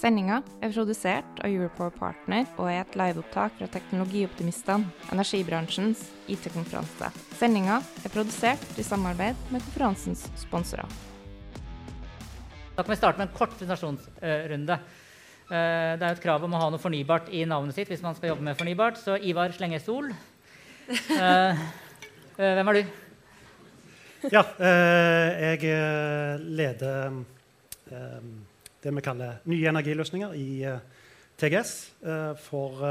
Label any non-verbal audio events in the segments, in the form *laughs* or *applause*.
Sendinga er produsert av Europower Partner og er et liveopptak fra Teknologioptimistene, energibransjens IT-konferanse. Sendinga er produsert i samarbeid med konferansens sponsorer. Da kan vi starte med en kort presentasjonsrunde. Eh, det er et krav om å ha noe fornybart i navnet sitt hvis man skal jobbe med fornybart. Så Ivar Slenge Sol. Eh, eh, hvem er du? Ja, jeg leder det vi kaller nye energiløsninger i TGS for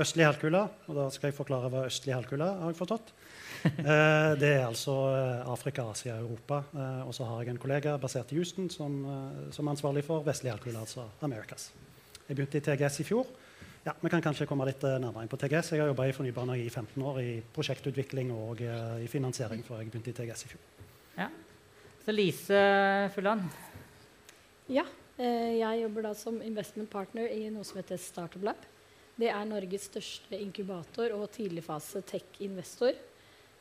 østlig halvkule. Og da skal jeg forklare hva østlig halvkule har jeg forstått. *laughs* det er altså Afrika, Asia, Europa. og så har jeg en kollega basert i Houston som, som er ansvarlig for vestlig halvkule, altså Americas. Jeg begynte i TGS i fjor. Ja, Vi kan kanskje komme litt nærmere inn på TGS. Jeg har jobba i fornybar energi i 15 år i prosjektutvikling og i finansiering før jeg begynte i TGS i fjor. Ja. Så Lise Fulland? Ja. Jeg jobber da som investment partner i noe som heter Startup Lab. Det er Norges største inkubator og tidligfase tech-investor.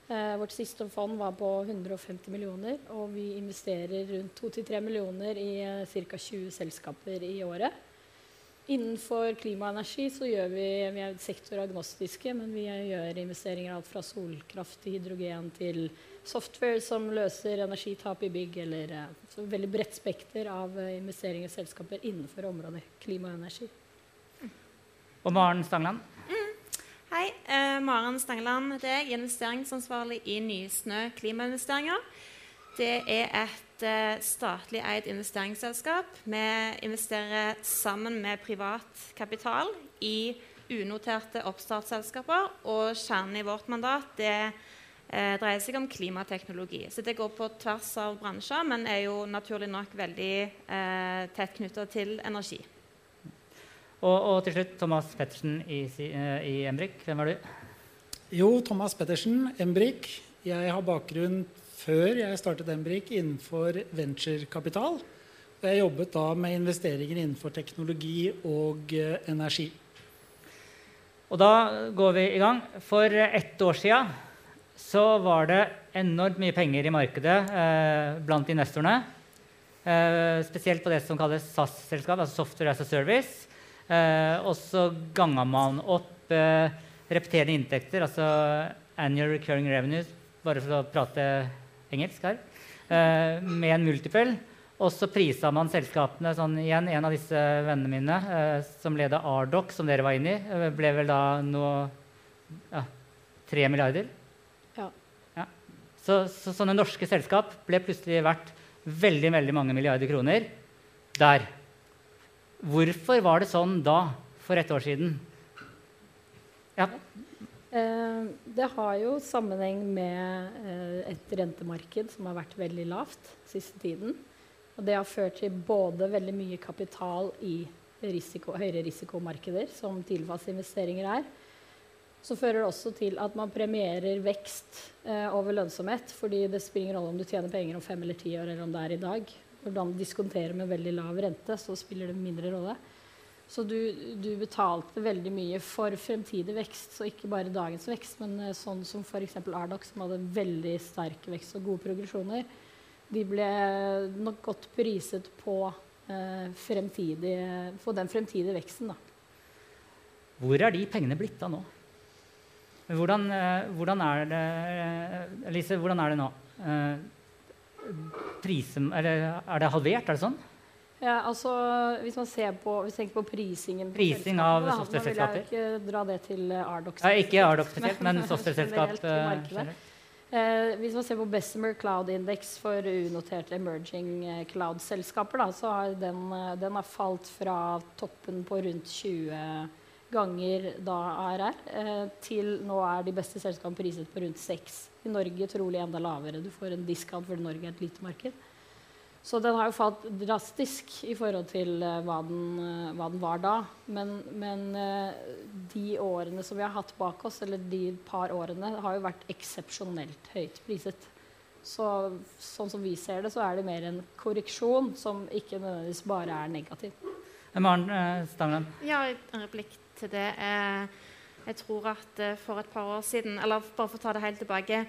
Eh, vårt siste fond var på 150 millioner, og vi investerer rundt 2-3 millioner i eh, ca. 20 selskaper i året. Innenfor klima og energi så gjør vi, vi er sektoragnostiske, men vi gjør investeringer alt fra solkraft til hydrogen til software som løser energitap i bygg, eller eh, så veldig bredt spekter av eh, investeringer i selskaper innenfor området klima og energi. Og Maren Stangland? Mm. Hei. Eh, Maren Stangland heter jeg. Investeringsansvarlig i Nysnø klimainvesteringer. Det er et eh, statlig eid investeringsselskap. Vi investerer sammen med privat kapital i unoterte oppstartsselskaper. Og kjernen i vårt mandat det uh, dreier seg om klimateknologi. Så det går på tvers av bransjer, men er jo naturlig nok veldig eh, tett knytta til energi. Og, og, til slutt Thomas Pettersen i, i Embrik. Hvem er du? Jo, Thomas Pettersen, Embrik. Jeg har bakgrunn før jeg startet Embrik innenfor venturekapital. Og jeg jobbet da med investeringer innenfor teknologi og eh, energi. Og da går vi i gang. For ett år sia så var det enormt mye penger i markedet eh, blant investorene. Eh, spesielt på det som kalles SAS-selskap, altså Software as a Service. Eh, og så ganga man opp eh, repeterende inntekter, altså annual recurring revenues, bare for å prate engelsk her, eh, med en multiple. Og så prisa man selskapene sånn igjen. En av disse vennene mine eh, som leda Ardoc, som dere var inne i, eh, ble vel da nå ja, 3 milliarder. Så, så, sånne norske selskap ble plutselig verdt veldig, veldig mange milliarder kroner der. Hvorfor var det sånn da, for et år siden? Ja. Eh, det har jo sammenheng med eh, et rentemarked som har vært veldig lavt siste tiden. Og det har ført til både veldig mye kapital i risiko, høyere risikomarkeder, som tidligfaseinvesteringer er. Så fører det også til at man premierer vekst eh, over lønnsomhet. fordi det spiller ingen rolle om du tjener penger om fem eller ti år, eller om det er i dag. Når man diskonterer med veldig lav rente, så spiller det mindre rolle. Så du, du, betalte veldig mye for fremtidig vekst, så ikke bare dagens vekst, men uh, sånn som f.eks. Ardoc, som hadde veldig sterk vekst og gode progresjoner. De ble nok godt priset på, eh, på den fremtidige veksten. Da. Hvor er de pengene blitt av nå? Hvordan, uh, hvordan er det Lise, hvordan er det nå? Prisen, er, det, er det halvert? Er det sånn? Ja, altså, hvis man ser på, hvis tenker på prisingen på Prising av software-selskaper? vil jeg ikke dra det til eh, Ardoc. Ja, ikke Ardox spesielt, men *laughs* software-selskap eh, eh, hvis man ser på Bessemer Cloud Index for unoterte emerging eh, cloud-selskaper, så har den, den har falt fra toppen på rundt 20 ganger da ARR eh, til nå er de beste selskapene priset på rundt 6. I Norge trolig enda lavere. Du får en discount fordi Norge er et lite marked. Så den har jo falt drastisk i forhold til uh, hva, den, uh, hva, den, var da. Men, men de årene som vi har hatt bak oss, eller de par årene, har jo vært eksepsjonelt høyt priset. Så sånn som vi ser det, så er det mer en korreksjon som ikke nødvendigvis bare er negativ. Maren Stangeland? Ja, en replikk til det. jeg tror at for et par år siden, eller bare for å ta det helt tilbake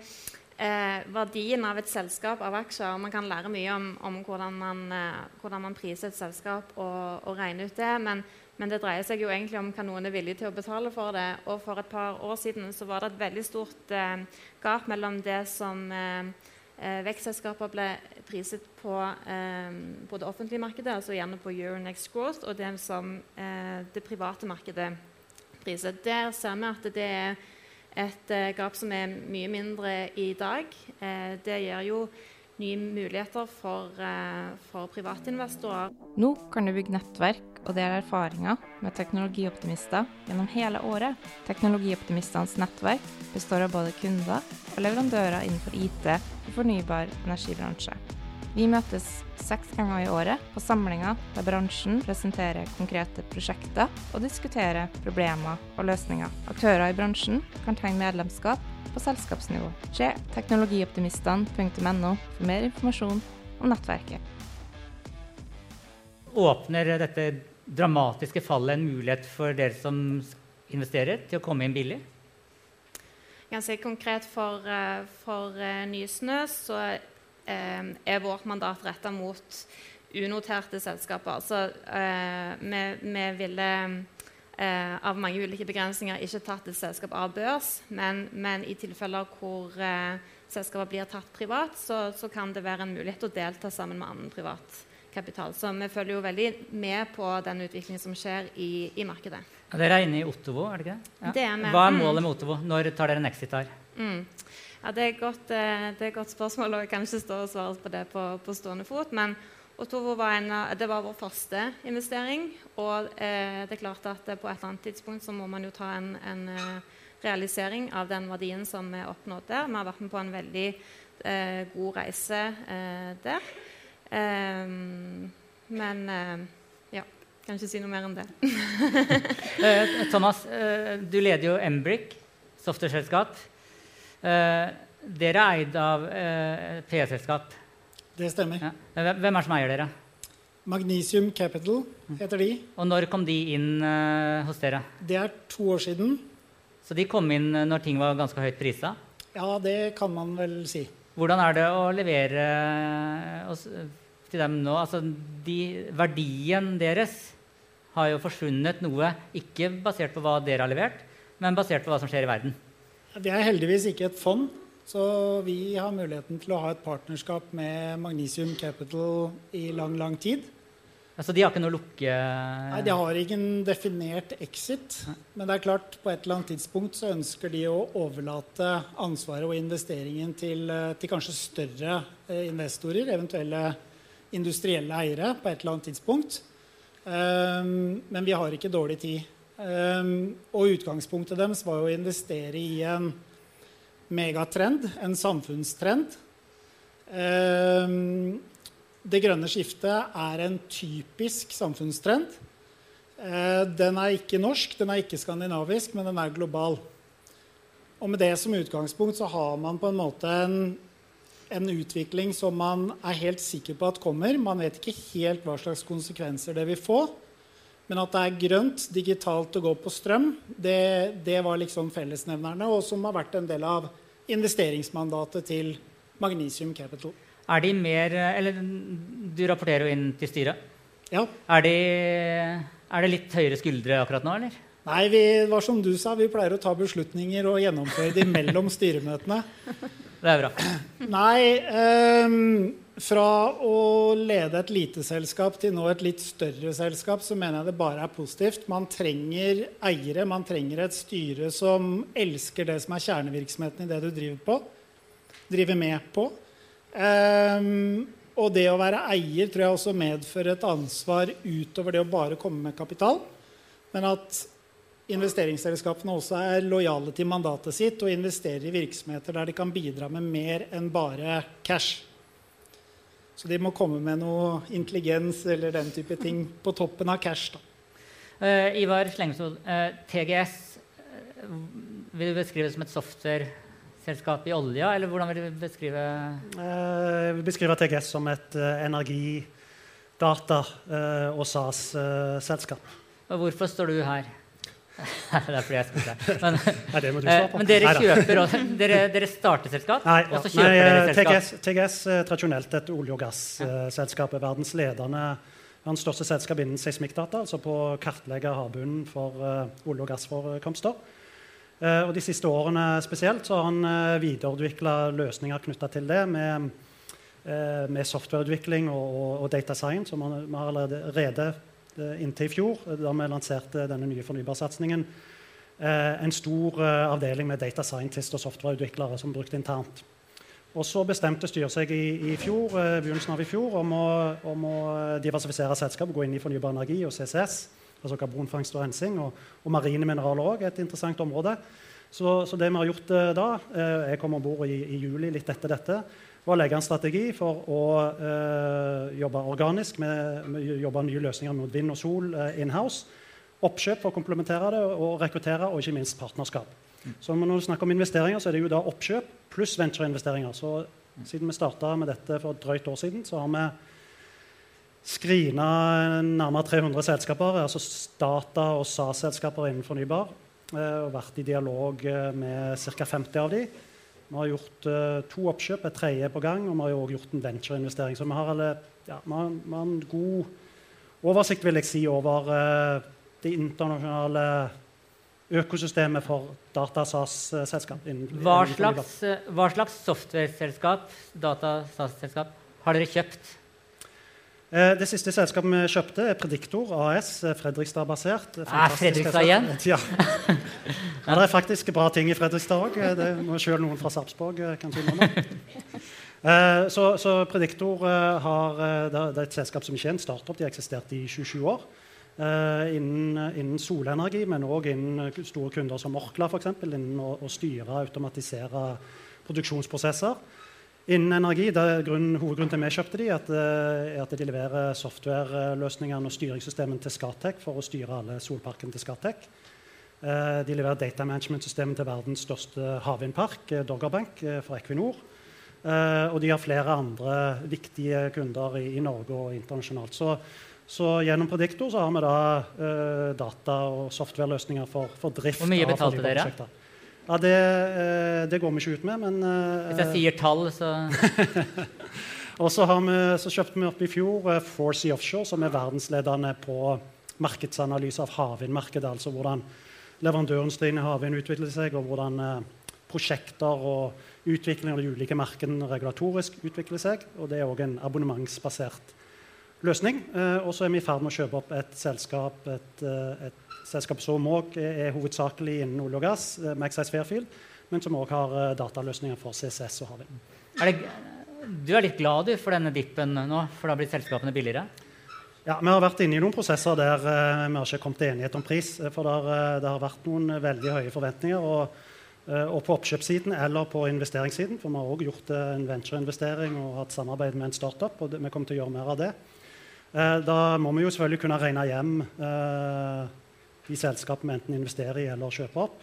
eh, verdien av et selskap av aksjer. Man kan lære mye om, om hvordan, man, eh, hvordan, man, priser et selskap og, og regne ut det. Men, men, det dreier seg jo egentlig om hva noen er villig til å betale for det. Og for et par år siden så var det et veldig stort eh, gap mellom det som eh, eh, vekstselskaper ble priset på, eh, på, det offentlige markedet, altså gjerne på Euronext Growth, og det som det private markedet priset. Der ser vi at det er et uh, gap som er mye mindre i dag. Uh, det gir jo nye muligheter for, uh, for privatinvestorer. Nå kan du bygge nettverk og dele erfaringer med teknologioptimister gjennom hele året. Teknologioptimistenes nettverk består av både kunder og leverandører innenfor IT fornybar energibransje. Vi møtes seks ganger i året på samlinger der bransjen presenterer konkrete prosjekter og diskuterer problemer og løsninger. Aktører i bransjen kan tegne medlemskap på selskapsnivå. Se teknologioptimistene.no for mer informasjon om nettverket. Åpner dette dramatiske fallet en mulighet for dere som investerer, til å komme inn billig? Ganske konkret for, eh, for uh, Nysnø så Eh, er vårt mandat retta mot unoterte selskaper. Så eh, vi, vi, ville eh, av mange ulike begrensninger ikke tatt et selskap av børs, men, men i tilfeller hvor selskapet blir tatt privat, så, så, kan det være en mulighet å delta sammen med annen privat kapital. Så vi følger jo veldig med på den utviklingen som skjer i, i markedet. Ja, dere er inne i Ottovo, er det ikke det? Ja. det er Hva er målet med Ottovo? Når tar dere en exit her? Mm. Ja, det, er godt, eh, det er et godt spørsmål, og jeg kan ikke stå og svare på det på, på stående fot. Men Otovo var, en, det var vår første investering. Og eh, det er klart at på et eller annet tidspunkt så må man jo ta en, en eh, realisering av den verdien som er oppnådd der. Vi har vært med på en veldig eh, god reise eh, der. Eh, men kan ikke si noe mer enn det. *laughs* Thomas, du leder jo Embrick, software-selskap. Uh, dere er eid av PE-selskap. Det stemmer. Ja. Hvem er det som eier dere? Magnesium Capital heter de. Og når kom de inn uh, hos dere? Det er to år siden. Så de kom inn når ting var ganske høyt prisa? Ja, det kan man vel si. Hvordan er det å levere oss, til dem nå? Altså, de, verdien deres har jo forsvunnet noe, ikke basert på hva dere har levert, men basert på hva som skjer i verden. Vi er heldigvis ikke et fond, så vi har muligheten til å ha et partnerskap med Magnesium Capital i lang, lang tid. Altså De har ikke noe lukke... Nei, De har ikke en definert exit. Men det er klart, på et eller annet tidspunkt så ønsker de å overlate ansvaret og investeringen til, eh, til kanskje større eh, investorer, eventuelle industrielle eiere, på et eller annet tidspunkt. Um, men vi har ikke dårlig tid. Um, og utgangspunktet deres var å investere i en megatrend, en samfunnstrend. Um, det grønne skiftet er en typisk samfunnstrend. Uh, den er ikke norsk, den er ikke skandinavisk, men den er global. Og med det som utgangspunkt så har man på en måte en, en utvikling som man er helt sikker på at kommer. Man vet ikke helt hva slags konsekvenser det vil få. Men at det er grønt, digitalt å gå på strøm, det, det var liksom fellesnevnerne, og som har vært en del av investeringsmandatet til Magnesium Capital. Er de mer Eller du rapporterer jo inn til styret. Ja. Er, de, er det litt høyere skuldre akkurat nå, eller? Nei, vi, var som du sa, vi pleier å ta beslutninger og gjennomføre de mellom styremøtene. Det er bra. Nei, um, fra å lede et lite selskap til nå et litt større selskap, så mener jeg det bare er positivt. Man trenger eiere, man trenger et styre som elsker det som er kjernevirksomheten i det du driver på. Driver med på. Um, og det å være eier tror jeg også medfører et ansvar utover det å bare komme med kapital. Men at investeringsselskapene også er lojale til mandatet sitt og investerer i virksomheter der de kan bidra med mer enn bare cash. Så de må komme med noe intelligens eller den type ting på toppen av cash. da. Uh, Ivar Slengesol, uh, TGS uh, vil du beskrive som et software-selskap i olja, eller hvordan vil du beskrive Jeg vil beskrive TGS som et energi-, data- og SAS-selskap. Og hvorfor står du her? *laughs* det er fordi jeg spurte. Men, Nei, *laughs* det må du svare på. men dere kjøper også, dere, dere starter selskap, Nei, og så kjøper Nei, dere selskap? TGS, TGS er tradisjonelt et olje- og gasselskap. er verdens ledende verdens største selskap innen seismikkdata, altså på å kartlegge havbunnen for uh, olje- og gassforekomster. Uh, og de siste årene spesielt så har han uh, videreutvikla løsninger knytta til det med, uh, med softwareutvikling og, og, og, data science, som vi har allerede inntil i fjor, da vi lanserte denne nye fornybarsatsingen. en stor avdeling med data scientists og softwareutviklere som brukte internt. Og så bestemte styret seg i, i fjor, eh, begynnelsen av i fjor om å, om å diversifisere selskapet, gå inn i fornybar energi og CCS, altså karbonfangst og rensing, og, og marine mineraler òg, et interessant område. Så, så, det vi har gjort eh, da, eh, jeg kom om bord i, i, juli litt etter dette, var å legge en strategi for å eh, jobbe organisk med, med jobbe nye løsninger mot vind og sol eh, in-house. Oppkjøp for å komplementere det, og rekruttere, og ikke minst partnerskap. Så når du snakker om investeringer, så er det jo da oppkjøp pluss ventureinvesteringer. Så siden vi starta med dette for et drøyt år siden, så har vi screena nærmere 300 selskaper, altså Stata og SAS-selskaper innen fornybar, eh, og vært i dialog eh, med ca. 50 av de. Vi har gjort uh, to oppkjøp, et tredje på gang, og vi har jo også gjort en ventureinvestering. Så vi har, alle, ja, vi har, vi har en god oversikt vil jeg si, over uh, det internasjonale økosystemet for datasas-selskap. Hva, eh, hva slags software-selskap, data-SAS-selskap, har dere kjøpt? Eh, det siste selskapet vi kjøpte, er Prediktor AS. Eh, Fredrikstad-basert. Ah, Fredrikstad igjen? *laughs* Ja. ja. Det er faktisk bra ting i Fredrikstad òg. Det må sjøl noen fra Sarpsborg kanskje innrømme. *laughs* Så, så Prediktor har, det er et selskap som ikke er en startup. De har eksistert i 27 år. Innen, innen, solenergi, men òg innen store kunder som Orkla, f.eks. Innen å, å styre og automatisere produksjonsprosesser. Innen energi, det er grunn, Hovedgrunnen til vi kjøpte de, at, uh, er at de leverer software-løsningene og styringssystemet til Scatec for å styre alle solparkene til Scatec. Uh, de leverer data management-systemet til verdens største havvindpark, Doggerbank, fra Equinor. og de har flere andre viktige kunder i, i Norge og internasjonalt. Så så gjennom Prediktor så har vi da data- og software-løsninger for, for, drift. Hvor mye betalte dere? Ja, det, uh, det, går vi ikke ut med, men uh, Hvis jeg sier tall, så *laughs* Og så, vi, så, kjøpte vi opp i fjor uh, Forsea Offshore, som er verdensledende på markedsanalyse av havvindmarkedet. Altså hvordan leverandørindustrien i havvind utvikler seg, og hvordan prosjekter og utvikling av de ulike markedene regulatorisk utvikler seg. Og det er òg en abonnementsbasert løsning. Eh, og så er vi i ferd med å kjøpe opp et selskap et, eh, et selskap som òg er hovedsakelig innen olje og gass, eh, Magsize Fairfield, men som òg har dataløsninger for CCS og havvind. Du er litt glad du, for denne dippen nå, for da blir selskapene billigere? Ja, Vi har vært inne i noen prosesser der uh, vi har ikke kommet til enighet om pris. For der, det har vært noen veldig høye forventninger. Og, uh, og på oppkjøpssiden eller på investeringssiden. For vi har òg gjort uh, en ventureinvestering og hatt samarbeid med en startup. og det, Vi kommer til å gjøre mer av det. Eh, da må vi jo selvfølgelig kunne regne hjem eh, de selskapene vi enten investerer i eller kjøper opp.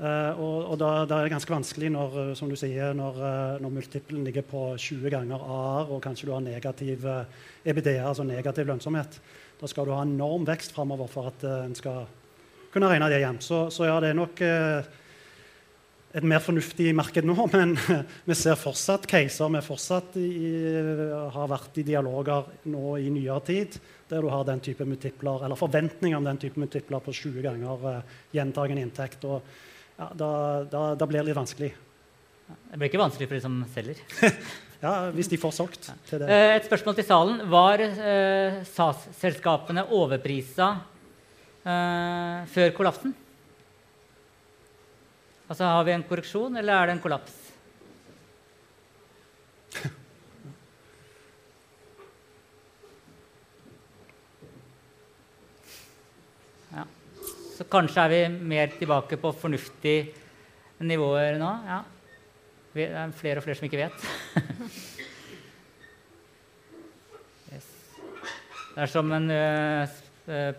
Uh, og, og da, da, er det ganske vanskelig når, som du sier, når, når multiplen ligger på 20 ganger AR, og kanskje du har negativ uh, EBDA, altså negativ lønnsomhet. Da skal du ha enorm vekst framover for at uh, en skal kunne regne det hjem. Så, så ja, det er nok et mer fornuftig marked nå, *laughs* men vi ser fortsatt caser. Vi fortsatt i, har vært i dialoger nå i nyere tid der du har den type multipler, eller forventninger om den type multipler på 20 ganger uh, gjentagende inntekt. Og, ja, da, da, da, blir det litt vanskelig. Det blir ikke vanskelig for de som selger. *laughs* ja, hvis de får solgt til det. Uh, et spørsmål til salen. Var uh, SAS-selskapene overprisa før kollapsen? Altså, Har vi en korreksjon, eller er det en kollaps? *laughs* Ja. Så kanskje er vi mer tilbake på fornuftige nivåer nå. Ja. Det er flere og flere som ikke vet. *laughs* Det er som en uh,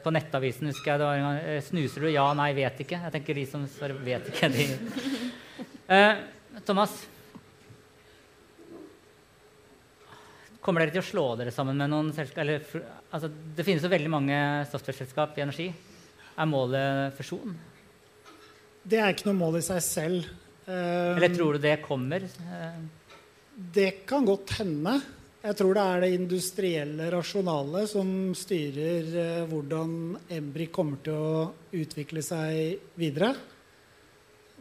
På Nettavisen husker jeg det var en gang Snuser du? Ja, nei, vet ikke. Jeg tenker de som svarer vet ikke, de *laughs* eh, Thomas. Kommer dere til å slå dere sammen med noen selskap? Eller, altså, det finnes jo veldig mange software-selskap i energi. Er målet fusjon? Det er ikke noe mål i seg selv. Eller tror du det kommer? Det kan godt hende. Jeg tror det er det industrielle rasjonale som styrer eh, hvordan Embry kommer til å utvikle seg videre.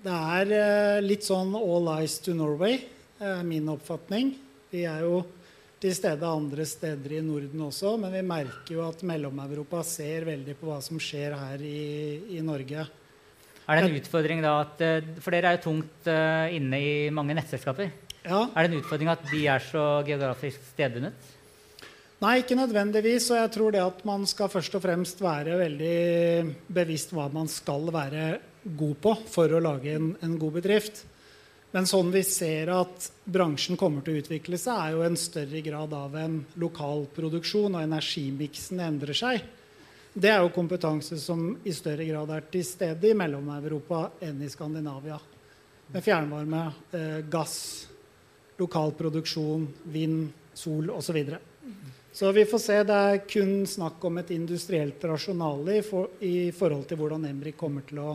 Det er eh, litt sånn all eyes to Norway, er min oppfatning. Vi er jo til stede andre steder i Norden også, men vi merker jo at Mellom-Europa ser veldig på hva som skjer her i, i Norge. Er det en utfordring da at eh, For dere er jo tungt inne i mange nettselskaper. Ja. Er det en utfordring at de er så geografisk stedbundet? Nei, ikke nødvendigvis. Og jeg tror det at man skal først og fremst være veldig bevisst hva man skal være god på for å lage en, en god bedrift. Men sånn vi ser at bransjen kommer til å utvikle seg, er jo en større grad av en lokal produksjon, og energimiksen endrer seg. Det er jo kompetanse som i større grad er til stede i Mellom-Europa enn i Skandinavia. Med fjernvarme, eh, gass, lokal produksjon, vind, sol osv. Så, videre. så vi får se. Det er kun snakk om et industrielt rasjonale i, for, i forhold til hvordan Emrik kommer til å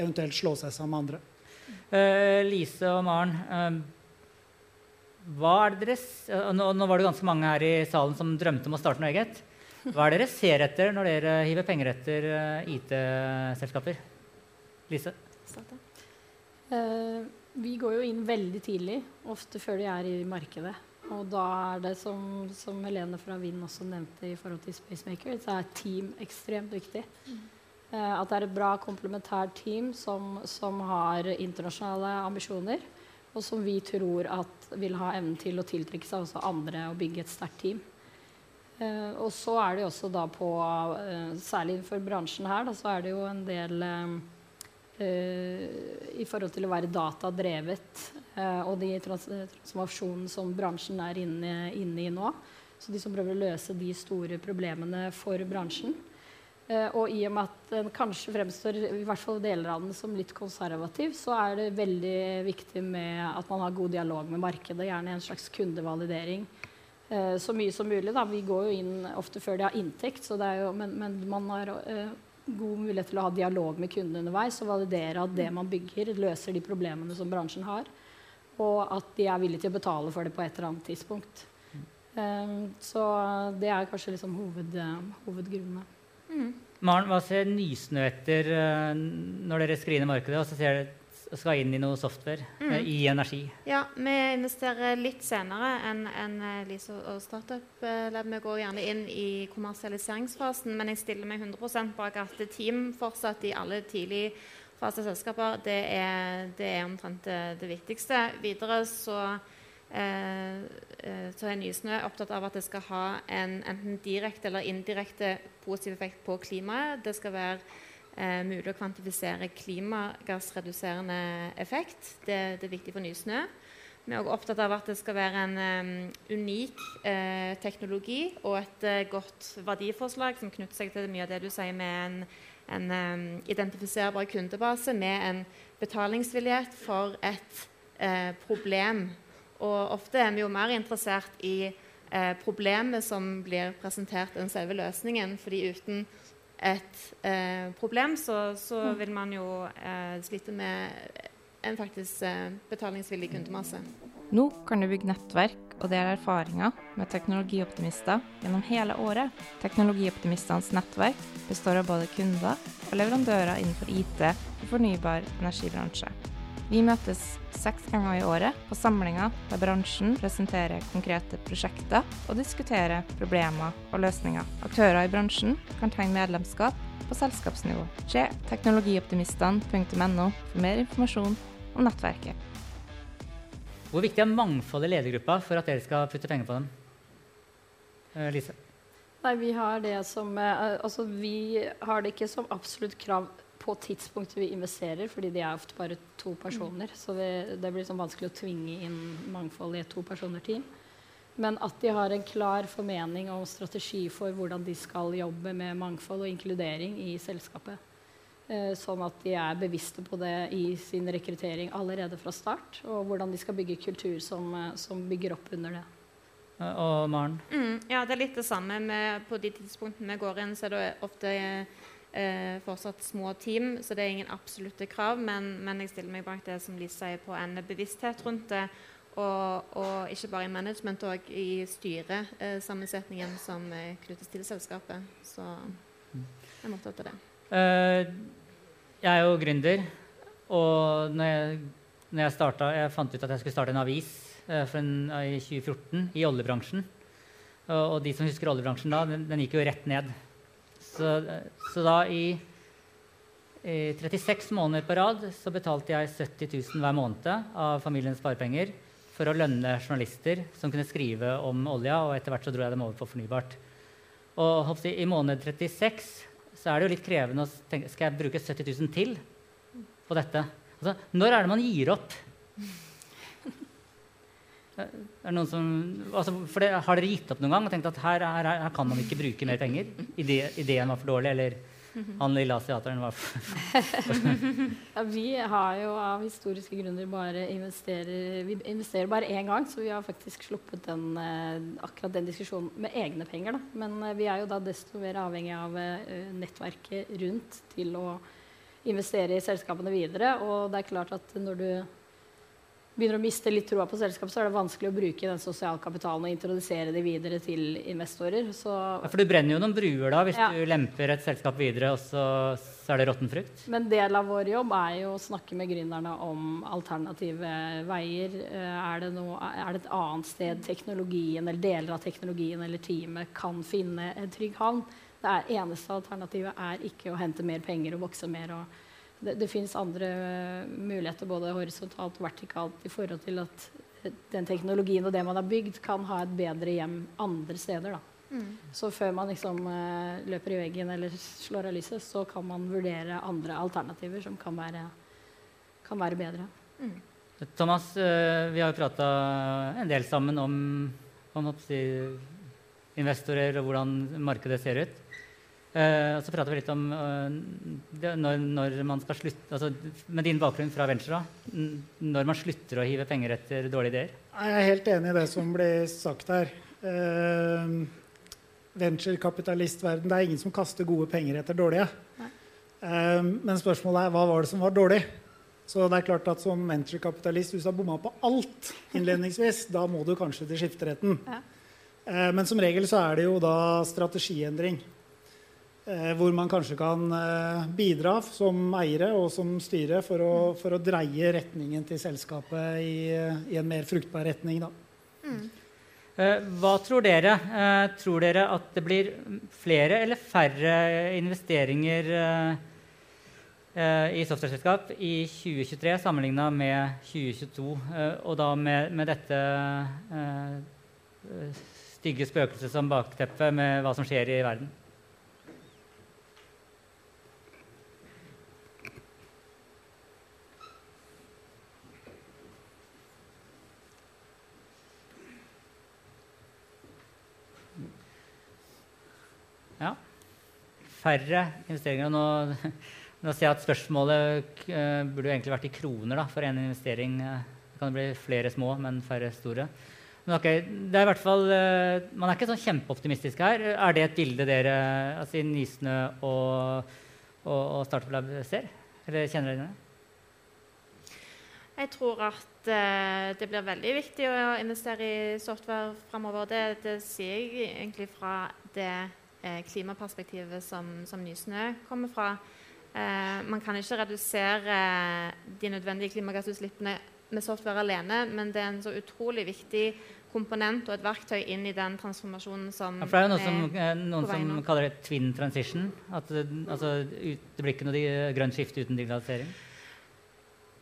eventuelt slå seg sammen med andre. Uh, Lise og Maren, uh, hva er det deres, uh, nå, nå, var det ganske mange her i salen som drømte om å starte noe eget. Hva er det dere ser etter når dere hiver penger etter IT-selskaper? Lise? Uh, vi går jo inn veldig tidlig, ofte før de er i markedet. Og da er det, som, som Helene fra Vind også nevnte i forhold til Spacemaker, så er team ekstremt viktig. Mm. Eh, at det er et bra komplementært team som, som, har internasjonale ambisjoner, og som vi tror at vil ha evnen til å tiltrekke seg også andre og bygge et sterkt team. Eh, og så er det jo også da på, eh, særlig for bransjen her, da, så er det jo en del Eh, i forhold til å være datadrevet uh, og de trans transformasjonene som bransjen er inne, inne, i nå. Så de som prøver å løse de store problemene for bransjen. Uh, og i og med at den kanskje fremstår i hvert fall deler av den som litt konservativ, så er det veldig viktig med at man har god dialog med markedet. Gjerne en slags kundevalidering. så mye som mulig. Da. Vi går jo inn ofte før de har inntekt, jo, men, men, man har god mulighet til å ha dialog med kundene underveis og validere at det man bygger, løser de problemene som bransjen har. Og at de er villige til å betale for det på et eller annet tidspunkt. Um, så det er kanskje liksom hoved, hovedgrunnene. Mm. Maren, hva ser Nysnø etter uh, når dere screener markedet og så ser dere skal inn i noe software mm. eh, i energi? Ja, vi investerer litt senere enn en eh, Lise og Startup Lab. Vi går gjerne inn i kommersialiseringsfasen, men jeg stiller meg 100 bak at team fortsatt i alle tidlig fase selskaper, det er, det er omtrent det, det, viktigste. Videre så, eh, eh, så er Nysnø opptatt av at det skal ha en enten direkte eller indirekte positiv effekt på klimaet. Det skal være eh, mulig å kvantifisere klimagassreduserende effekt. Det, det, er viktig for Nysnø. Vi er også opptatt av at det skal være en um, unik eh, teknologi og et uh, godt verdiforslag som knytter seg til mye av det du sier med en, en um, identifiserbar kundebase med en betalingsvillighet for et eh, problem. Og ofte er vi jo mer interessert i eh, problemet som blir presentert enn selve løsningen. fordi uten et eh, problem, så, så, mm. vil man jo eh, slite med en faktisk eh, betalingsvillig kundemasse. Nå kan du bygge nettverk og dele erfaringer med teknologioptimister gjennom hele året. Teknologioptimistenes nettverk består av både kunder og leverandører innenfor IT og fornybar energibransje. Vi møtes seks ganger i året på samlinger der bransjen presenterer konkrete prosjekter og diskuterer problemer og løsninger. Aktører i bransjen kan tegne medlemskap på selskapsnivå. Se teknologioptimistene.no for mer informasjon om nettverket. Hvor viktig er mangfold i ledergruppa for at dere skal putte penger på dem? Eh, Lise? Nei, vi har det som eh, Altså, vi har det ikke som absolutt krav på tidspunktet vi investerer, fordi de er ofte bare to personer. Så det, det blir sånn vanskelig å tvinge inn mangfold i et topersoner-team. Men at de har en klar formening og strategi for hvordan de skal jobbe med mangfold og inkludering i selskapet. Eh, sånn at de er bevisste på det i sin rekruttering allerede fra start. Og hvordan de skal bygge kultur som, eh, som bygger opp under det. Og Maren? Mm, ja, det er litt det samme. Med, på de tidspunktene vi går inn, så er det ofte eh, fortsatt små team, så det er ingen absolutte krav. Men, men, jeg stiller meg bak det som Lise sier, på en bevissthet rundt det. Og, og ikke bare i management, òg i styresammensetningen eh, som knyttes til selskapet. Så jeg er opptatt av det. Uh, jeg er jo gründer, og når jeg, når jeg, startet, jeg fant ut at jeg skulle starte en avis uh, en, i 2014 i oljebransjen. Og, og, de som husker oljebransjen da, den, den gikk jo rett ned. Så, så da i, i, 36 måneder på rad så betalte jeg 70 000 hver måned av familiens sparepenger for å lønne journalister som kunne skrive om olja, og etter hvert så dro jeg dem over på fornybart. Og I måned 36 så er det jo litt krevende å tenke skal jeg bruke 70 000 til på dette. Altså, når er det man gir opp? Noen som, altså, for det, har dere gitt opp noen gang og tenkt at her, her, her kan man ikke bruke mer penger? ideen var for dårlig, eller han lille asiateren var for *laughs* ja, Vi har jo av historiske grunner bare investerer Vi investerer bare én gang, så vi har faktisk sluppet den, eh, akkurat den diskusjonen med egne penger. Da. Men eh, vi er jo da desto mer avhengig av eh, nettverket rundt til å investere i selskapene videre. Og det er klart at når du begynner å miste litt troa på selskapet, så er det vanskelig å bruke den sosiale kapitalen og introdusere det videre til investorer. Så ja, for du brenner jo noen bruer da, hvis ja. du lemper et selskap videre, og så, så er det råtten frukt? Men del av vår jobb er jo å snakke med gründerne om alternative veier. Eh, er det, noe, er det et annet sted teknologien eller deler av teknologien eller teamet kan finne en trygg havn? Det eneste alternativet er ikke å hente mer penger og vokse mer. og det, det fins andre muligheter både horisontalt og vertikalt i forhold til at den teknologien og det man har bygd, kan ha et bedre hjem andre steder. Mm. Så før man liksom uh, løper i veggen eller slår av lyset, så kan man vurdere andre alternativer som kan være, kan være bedre. Mm. Thomas, uh, vi har jo prata en del sammen om, om investorer og hvordan markedet ser ut. Uh, så prater vi litt om uh, det, når, når, man skal slutte altså, Med din bakgrunn fra Venstre, når man slutter å hive penger etter dårlige ideer? Jeg er helt enig i det som ble sagt her. Uh, Venturekapitalistverden Det er ingen som kaster gode penger etter dårlige. men spørsmålet er hva var det som var dårlig? Så det er klart at Som venturekapitalist, hvis du har bomma på alt innledningsvis, *laughs* da må du kanskje til skifteretten. Ja. men som regel så er det jo da strategiendring. Eh, hvor man kanskje kan eh, bidra som eiere og som styre for å, for å dreie retningen til selskapet i, i en mer fruktbar retning. Mm. Eh, hva tror dere? Tror dere at det blir flere eller færre investeringer i software-selskap i 2023 sammenligna med 2022, og da med, med dette stygge spøkelset som bakteppe med hva som skjer i verden? Færre investeringer. Nå, *laughs* nå ser jeg at spørsmålet uh, burde egentlig vært i kroner da, for en investering. Det kan bli flere små, men færre store. Men ok, det er i hvert fall, uh, Man er ikke sånn kjempeoptimistisk her. Er det et bilde dere, altså Nysnø og, og, og Startup Lab ser? Eller kjenner dere det? Jeg tror at uh, det blir veldig viktig å investere i software framover. Det, det sier jeg egentlig fra det eh, klimaperspektivet som, som Nysnø kommer fra. Eh, man kan ikke redusere de nødvendige klimagassutslippene med software alene, men det er en så utrolig viktig komponent og et verktøy inn i den transformasjonen som ja, for Det er jo noen, som, eh, noen som kaller det twin transition. At altså, det blir ikke noe grønt skifte uten digitalisering.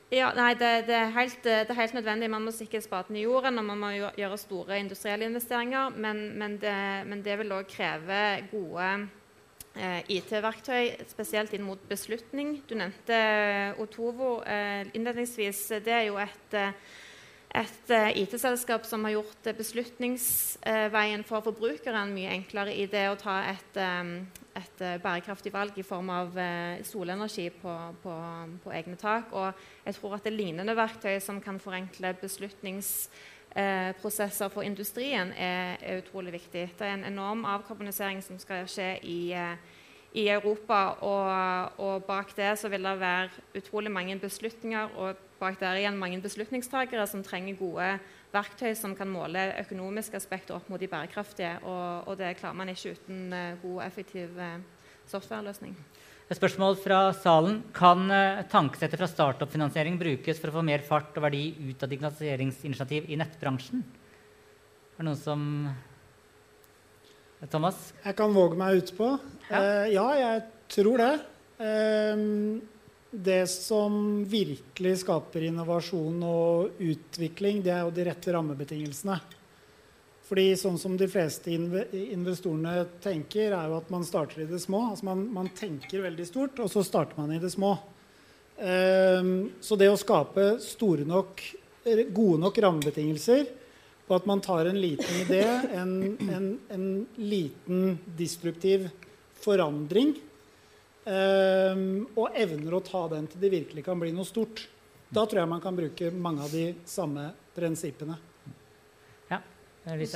Ja, nei, det, det, er helt, det, er helt, nødvendig. Man må sikre spaden i jorden og man må gjøre store industrielle investeringer. Men, men, det, men det, vil òg kreve gode eh, IT-verktøy, spesielt inn mot beslutning. Du nevnte Otovo eh, innledningsvis. Det er jo et, et uh, IT-selskap som har gjort beslutningsveien for forbrukeren mye enklere i det å ta et, um, et bærekraftig valg i form av solenergi på, på, på, egne tak. Og jeg tror at det lignende verktøy som kan forenkle beslutningsprosesser for industrien, er, er, utrolig viktig. Det er en enorm avkarbonisering som skal skje i i Europa. Og, og, bak det så vil det være utrolig mange beslutninger og bak der igjen mange beslutningstakere som trenger gode verktøy som kan måle økonomiske aspekter opp mot de bærekraftige. Og, og det klarer man ikke uten uh, god, effektiv uh, softwareløsning. Et spørsmål fra salen. Kan uh, tankesettet fra startup-finansiering brukes for å få mer fart og verdi ut av digitaliseringsinitiativ i nettbransjen? Er det noen som Thomas? Jeg kan våge meg utpå. Ja. Eh, ja, jeg tror det. Eh, det som virkelig skaper innovasjon og utvikling, det er jo de rette rammebetingelsene. Fordi sånn som de fleste investorene tenker, er jo at man starter i det små. Altså man, man tenker veldig stort, og så starter man i det små. Eh, så det å skape store nok, gode nok rammebetingelser på at man tar en liten idé, en, en, en liten destruktiv forandring, Um, og evner å ta den til det virkelig kan bli noe stort. Da tror jeg man kan bruke mange av de samme prinsippene. Ja,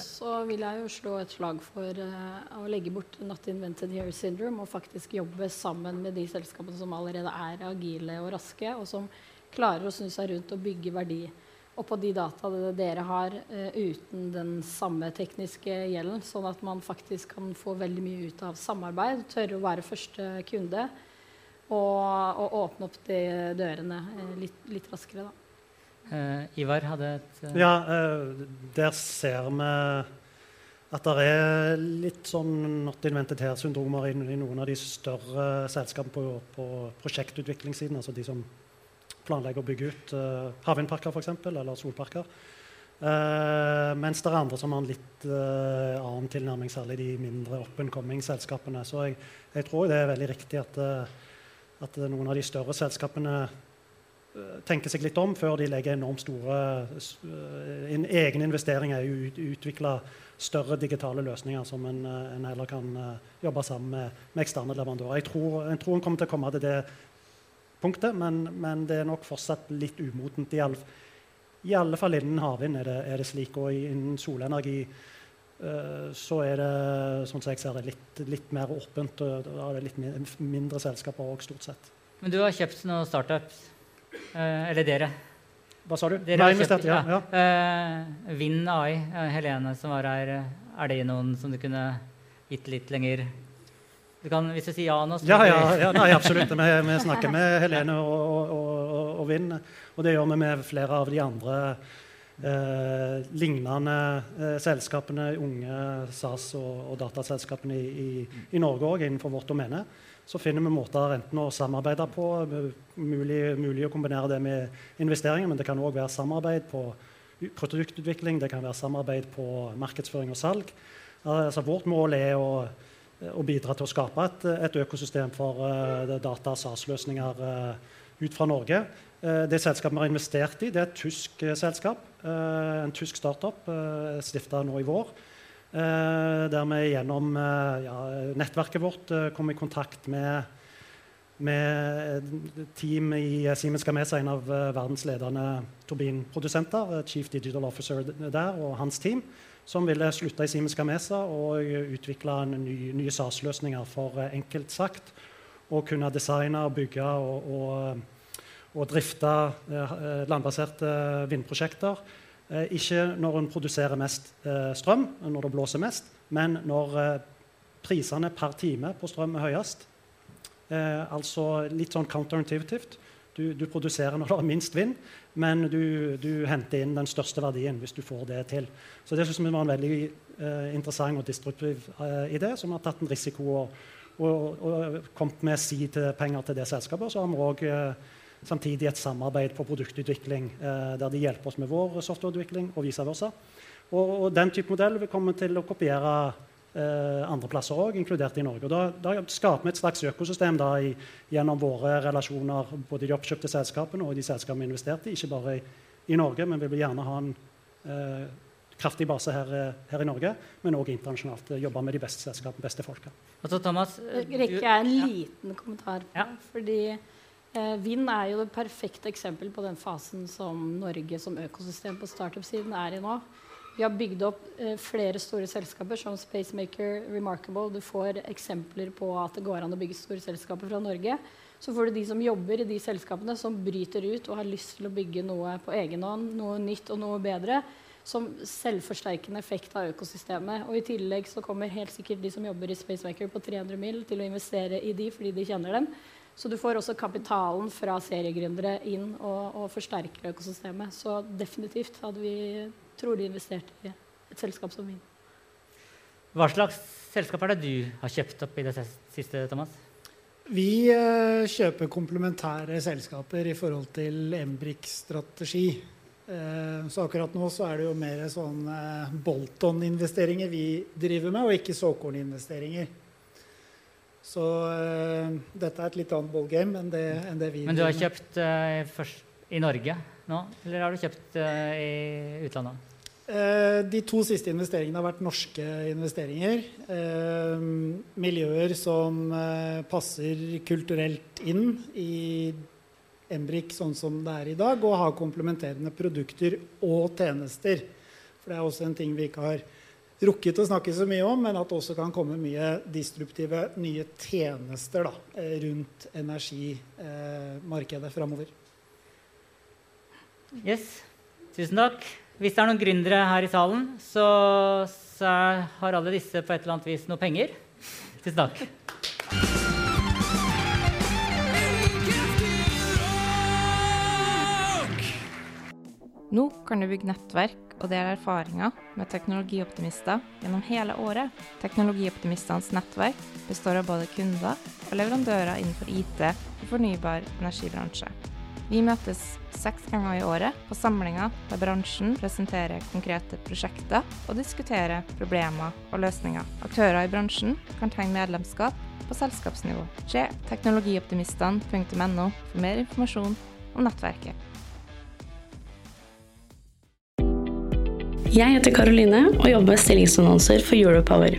Så vil jeg jo slå et slag for uh, å legge bort Not Invented Here Syndrome og faktisk jobbe sammen med de selskapene som allerede er agile og raske, og som klarer å snu seg rundt og bygge verdi og på de data dere har uh, uten den samme tekniske gjelden, sånn at man faktisk kan få veldig mye ut av samarbeid, tørre å være første kunde og, og åpne opp de dørene uh, litt, litt, raskere. da. Uh, Ivar hadde et Ja, der ser vi at det er litt sånn not invented her-syndromer i, i, noen av de større selskapene på, på prosjektutviklingssiden. altså de som planlegger å bygge ut uh, havvindparker f.eks., eller solparker. Uh, mens det er andre som har en litt uh, annen tilnærming, særlig de mindre up and coming-selskapene. Så jeg, jeg, tror det er veldig riktig at, at noen av de større selskapene tenker seg litt om før de legger enormt store en egen investeringer i å ut, utvikle større digitale løsninger som en, en heller kan jobbe sammen med, med eksterne leverandører. Jeg tror, jeg tror en kommer til å komme til det punktet, men, men, det er nok fortsatt litt umodent. I alle, i alle fall innen havvind er, er, det slik. Og innen solenergi uh, så er det sånn som jeg ser det, litt, litt mer åpent. og Da er det litt mindre selskaper òg, stort sett. Men du har kjøpt noen startups? Uh, eller dere? Hva sa du? Dere har investert, ja. ja. Uh, Vind AI, Helene som var her, er det noen som du kunne gitt litt lenger du kan, hvis du sier ja nå Ja, ja, ja nei, absolutt. Vi, vi, snakker med Helene og, og, og, og Vind. Og det gjør vi med flere av de andre eh, lignende eh, selskapene, unge SAS- og dataselskapene i, i, i Norge òg, innenfor vårt domene. Så finner vi måter enten å samarbeide på, mulig, mulig å kombinere det med investeringer, men det kan òg være samarbeid på produktutvikling, det kan være samarbeid på markedsføring og salg. Altså, vårt mål er å og bidra til å skape et, et økosystem for uh, data- og SAS-løsninger uh, ut fra Norge. Uh, det selskapet vi har investert i, det er et tysk selskap. en tysk startup uh, stifta nå i vår. der vi gjennom ja, nettverket vårt kom i kontakt med, med team i Siemens Gamesa, en av verdens ledende turbinprodusenter. Chief Digital Officer der og hans team som ville slutte i Siemens Gamesa og utvikle ny, nye SAS-løsninger for eh, enkelt sagt å kunne designe, bygge og, og, og drifte eh, landbaserte vindprosjekter. Eh, ikke når en produserer mest eh, strøm, når det blåser mest, men når eh, prisene per time på strøm er høyest. Eh, altså litt sånn counterintuitivt. Du, du, produserer når det er minst vind, men du, du, henter inn den største verdien hvis du får det til. Så det synes vi var en veldig eh, interessant og destruktiv eh, idé, som har tatt en risiko og, og, og kommet med seed-penger til det selskapet. Så har vi òg eh, samtidig et samarbeid på produktutvikling eh, der de hjelper oss med vår softwareutvikling og vice versa. Og, og den type modell vil komme til å kopiere andre plasser òg, inkludert i Norge. Og da, da, skaper vi et slags økosystem da, i, gjennom våre relasjoner både i de oppkjøpte selskapene og de selskapene vi investerte i, ikke bare i, i Norge, men vi vil gjerne ha en eh, kraftig base her, eh, her i Norge, men òg internasjonalt. eh, Jobbe med de beste selskapene, beste folka. Og så Thomas, eh, Rekker jeg en ja. liten kommentar på Ja. Fordi eh, vind er jo det perfekte eksempel på den fasen som Norge som økosystem på startup-siden er i nå. Vi har bygd opp eh, flere store selskaper som Spacemaker, Remarkable. Du får eksempler på at det går an å bygge store selskaper fra Norge. Så får du de som jobber i de selskapene, som bryter ut og har lyst til å bygge noe på egen hånd, noe nytt og noe bedre, som selvforsterkende effekt av økosystemet. Og i tillegg så kommer helt sikkert de som jobber i Spacemaker på 300 mil til å investere i de fordi de kjenner dem. Så du får også kapitalen fra seriegründere inn og, og forsterker økosystemet. Så definitivt hadde vi trolig investert i et selskap som min. Hva slags selskap er det du har kjøpt opp i det siste, Thomas? Vi eh, kjøper komplementære selskaper i forhold til Embrik-strategi. Eh, så akkurat nå så er det jo mer sånn eh, Bolton-investeringer vi driver med, og ikke såkorninvesteringer. Så dette er et litt annet ballgame enn det, enn det vi Men du har kjøpt først i Norge nå, eller har du kjøpt i utlandet? Eh, De to siste investeringene har vært norske investeringer. Eh, miljøer som eh, passer kulturelt inn i Embrik sånn som det er i dag, og har komplementerende produkter og tjenester. For det er også en ting vi ikke har rukket å snakke så mye om, men at det også kan komme mye disruptive nye tjenester da, rundt energimarkedet framover. Yes, tusen takk. Hvis det er noen gründere her i salen, så, så har alle disse på et eller annet vis noe penger. Tusen takk. Nå kan du bygge nettverk og dele erfaringer med teknologioptimister gjennom hele året. Teknologioptimistenes nettverk består av både kunder og leverandører innenfor IT og fornybar energibransje. Vi møtes seks ganger i året på samlinger der bransjen presenterer konkrete prosjekter og diskuterer problemer og løsninger. Aktører i bransjen kan tegne medlemskap på selskapsnivå. Se teknologioptimistene.no for mer informasjon om nettverket. Jeg heter Karoline og jobber med stillingsannonser for Europower.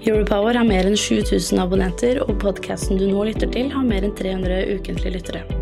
Europower har mer enn 7000 abonnenter, og podkasten du nå lytter til, har mer enn 300 ukentlige lyttere.